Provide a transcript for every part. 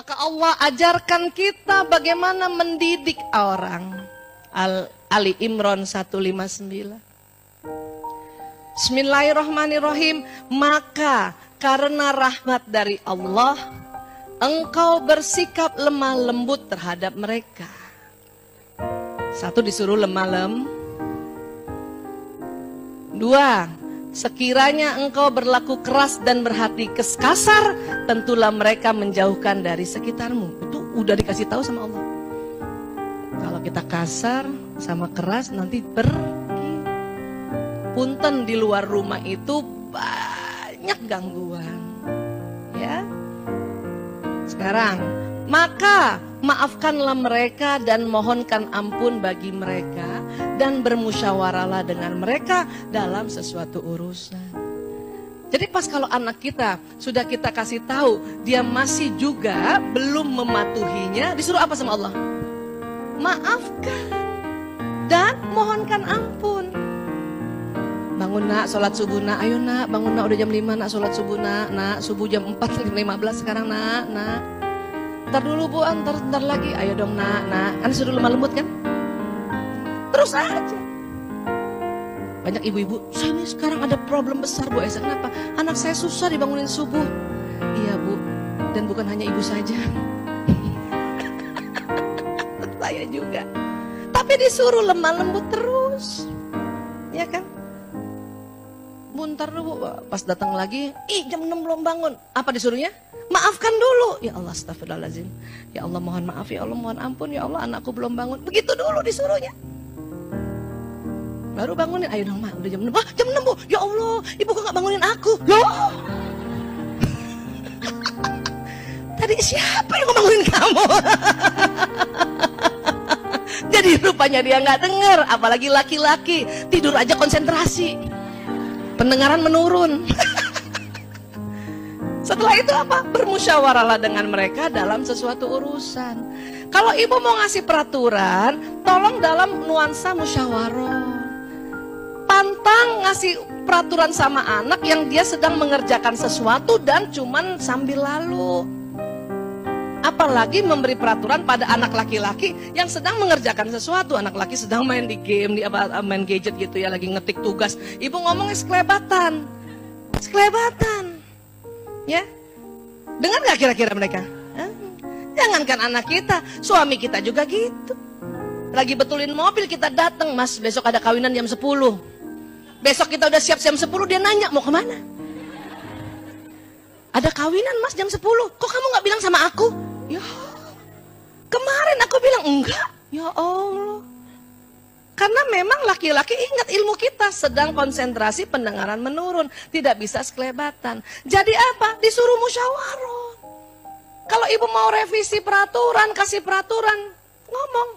Maka Allah ajarkan kita bagaimana mendidik orang. Al Ali Imran 159. Bismillahirrahmanirrahim. Maka karena rahmat dari Allah, engkau bersikap lemah lembut terhadap mereka. Satu disuruh lemah lem. Dua, sekiranya engkau berlaku keras dan berhati kasar, tentulah mereka menjauhkan dari sekitarmu. Itu udah dikasih tahu sama Allah. Kalau kita kasar sama keras nanti pergi. Punten di luar rumah itu banyak gangguan. Ya. Sekarang, maka maafkanlah mereka dan mohonkan ampun bagi mereka dan bermusyawarahlah dengan mereka dalam sesuatu urusan. Jadi pas kalau anak kita sudah kita kasih tahu dia masih juga belum mematuhinya, disuruh apa sama Allah? Maafkan dan mohonkan ampun. Bangun nak, sholat subuh nak, ayo nak, bangun nak, udah jam 5 nak, sholat subuh nak, nak, subuh jam 4, 15 sekarang nak, nak. Ntar dulu bu, ntar, ntar lagi, ayo dong nak, nak. Kan sudah lemah lembut kan? Terus aja. Banyak ibu-ibu, saya ini sekarang ada problem besar Bu Esa, kenapa? Anak saya susah dibangunin subuh. Iya Bu, dan bukan hanya ibu saja. saya juga. Tapi disuruh lemah lembut terus. Ya kan? Buntar dulu, pas datang lagi, ih jam 6 belum bangun. Apa disuruhnya? Maafkan dulu. Ya Allah, astagfirullahaladzim. Ya Allah mohon maaf, ya Allah mohon ampun, ya Allah anakku belum bangun. Begitu dulu disuruhnya. Baru bangunin, ayo dong mak, udah jam 6. Wah jam 6 bu, ya Allah, ibu kok gak bangunin aku? Loh? Tadi siapa yang bangunin kamu? Jadi rupanya dia nggak dengar, apalagi laki-laki tidur aja konsentrasi, pendengaran menurun. Setelah itu apa? Bermusyawarahlah dengan mereka dalam sesuatu urusan. Kalau ibu mau ngasih peraturan, tolong dalam nuansa musyawarah. Pantang ngasih peraturan sama anak yang dia sedang mengerjakan sesuatu dan cuman sambil lalu. Apalagi memberi peraturan pada anak laki-laki yang sedang mengerjakan sesuatu. Anak laki sedang main di game, di apa main gadget gitu ya, lagi ngetik tugas. Ibu ngomongnya sekelebatan. Sekelebatan. Ya. Dengar gak kira-kira mereka? Hah? Jangankan anak kita, suami kita juga gitu. Lagi betulin mobil kita datang, Mas, besok ada kawinan jam 10. Besok kita udah siap jam 10, dia nanya mau ke mana? Ada kawinan mas jam 10, kok kamu gak bilang sama aku? Ya, kemarin aku bilang enggak. Ya Allah. Karena memang laki-laki ingat ilmu kita sedang konsentrasi pendengaran menurun, tidak bisa sekelebatan. Jadi apa? Disuruh musyawarah. Kalau ibu mau revisi peraturan, kasih peraturan, ngomong.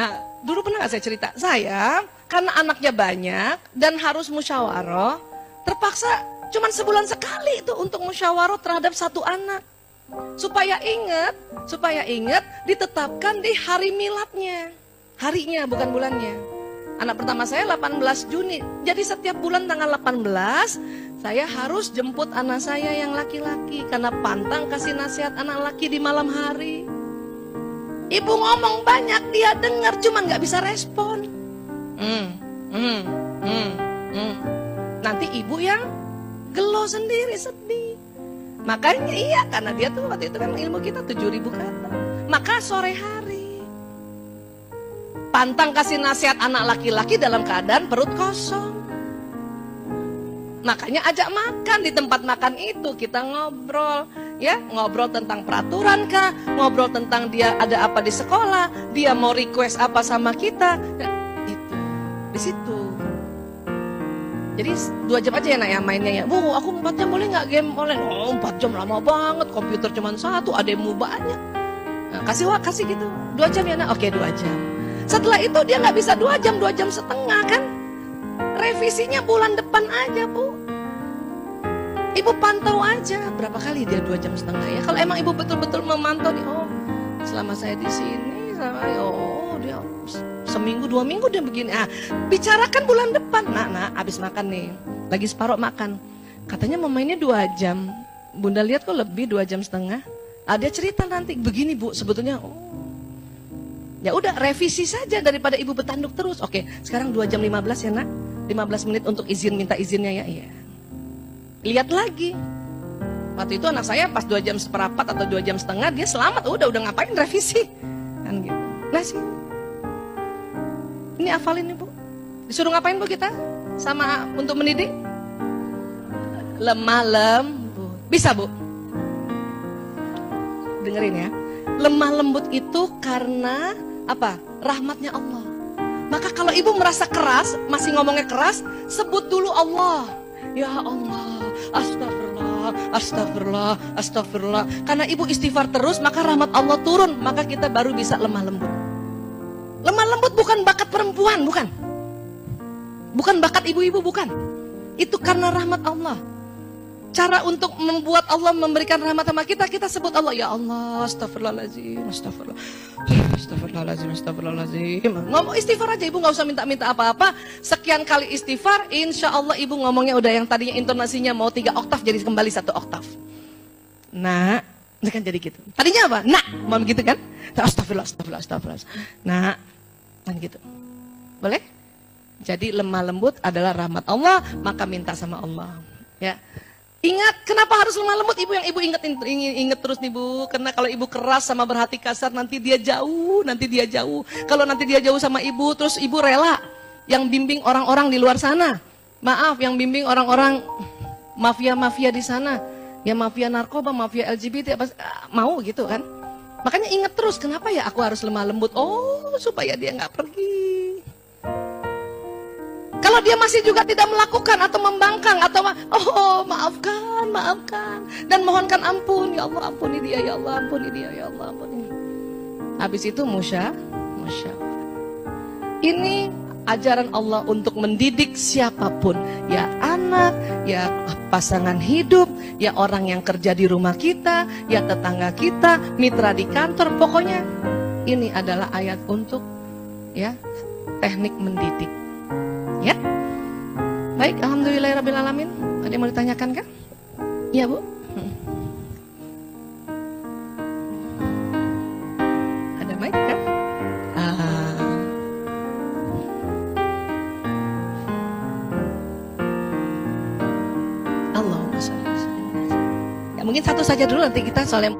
Nah, dulu pernah gak saya cerita? Saya, karena anaknya banyak dan harus musyawarah, terpaksa cuman sebulan sekali itu untuk musyawarah terhadap satu anak. Supaya ingat, supaya ingat ditetapkan di hari miladnya. Harinya bukan bulannya. Anak pertama saya 18 Juni. Jadi setiap bulan tanggal 18 saya harus jemput anak saya yang laki-laki karena pantang kasih nasihat anak laki di malam hari. Ibu ngomong banyak dia dengar cuman nggak bisa respon. Hmm, hmm, hmm, hmm. Nanti ibu yang gelo sendiri sedih. Makanya iya karena dia tuh waktu itu kan ilmu kita 7000 kata. Maka sore hari pantang kasih nasihat anak laki-laki dalam keadaan perut kosong. Makanya ajak makan di tempat makan itu kita ngobrol, ya ngobrol tentang peraturan kah, ngobrol tentang dia ada apa di sekolah, dia mau request apa sama kita, Jadi dua jam aja ya nak ya mainnya ya. Bu, aku empat jam boleh nggak game online? Oh, empat jam lama banget. Komputer cuma satu, ademu banyak. Nah, kasih wak, kasih gitu. Dua jam ya nak? Oke, dua jam. Setelah itu dia nggak bisa dua jam, dua jam setengah kan? Revisinya bulan depan aja bu. Ibu pantau aja berapa kali dia dua jam setengah ya. Kalau emang ibu betul-betul memantau nih, oh selama saya di sini, sama oh dia seminggu dua minggu dia begini. Ah, bicarakan bulan depan. Nak, nak, abis makan nih, lagi separuh makan. Katanya memainnya dua jam. Bunda lihat kok lebih dua jam setengah. Ah, cerita nanti begini bu, sebetulnya oh. Ya udah revisi saja daripada ibu bertanduk terus. Oke, sekarang 2 jam 15 ya nak. 15 menit untuk izin minta izinnya ya. Iya. Lihat lagi. Waktu itu anak saya pas 2 jam seperempat atau 2 jam setengah dia selamat. Udah udah ngapain revisi. Kan gitu. Nah sih. Ini hafalin nih bu. Disuruh ngapain bu kita? Sama untuk mendidik? Lemah lembut. Bisa bu? dengerin ya. Lemah lembut itu karena apa? Rahmatnya Allah. Maka kalau ibu merasa keras, masih ngomongnya keras, sebut dulu Allah. Ya Allah, astagfirullah, astagfirullah, astagfirullah. Karena ibu istighfar terus, maka rahmat Allah turun, maka kita baru bisa lemah lembut. Lembut bukan bakat perempuan, bukan. Bukan bakat ibu-ibu, bukan. Itu karena rahmat Allah. Cara untuk membuat Allah memberikan rahmat sama kita, kita sebut Allah. Ya Allah, astagfirullahaladzim, astagfirullah. Astagfirullahaladzim, astagfirullahaladzim. Ngomong istighfar aja, ibu nggak usah minta-minta apa-apa. Sekian kali istighfar, insya Allah ibu ngomongnya udah yang tadinya intonasinya mau tiga oktav jadi kembali satu oktav. Nah, kan jadi gitu. Tadinya apa? Nah, mau begitu kan? Astagfirullah, astagfirullah, astagfirullah. Nah, kan gitu. Boleh? Jadi lemah lembut adalah rahmat Allah, maka minta sama Allah. Ya. Ingat, kenapa harus lemah lembut? Ibu yang ibu ingat, ingat, ingat terus nih bu. Karena kalau ibu keras sama berhati kasar, nanti dia jauh, nanti dia jauh. Kalau nanti dia jauh sama ibu, terus ibu rela yang bimbing orang-orang di luar sana. Maaf, yang bimbing orang-orang mafia-mafia di sana. Ya mafia narkoba, mafia LGBT, apa, mau gitu kan. Makanya ingat terus, kenapa ya aku harus lemah lembut? Oh, supaya dia nggak pergi. Kalau dia masih juga tidak melakukan atau membangkang atau oh maafkan, maafkan dan mohonkan ampun ya Allah ampuni dia ya Allah ampuni dia ya Allah ampuni. Habis itu musya, musya. Ini ajaran Allah untuk mendidik siapa pun, ya anak, ya pasangan hidup, ya orang yang kerja di rumah kita, ya tetangga kita, mitra di kantor, pokoknya ini adalah ayat untuk ya teknik mendidik. Ya. Baik, alhamdulillahirabbil Ada yang mau ditanyakan kan? Iya, Bu. Ya mungkin satu saja dulu nanti kita soalnya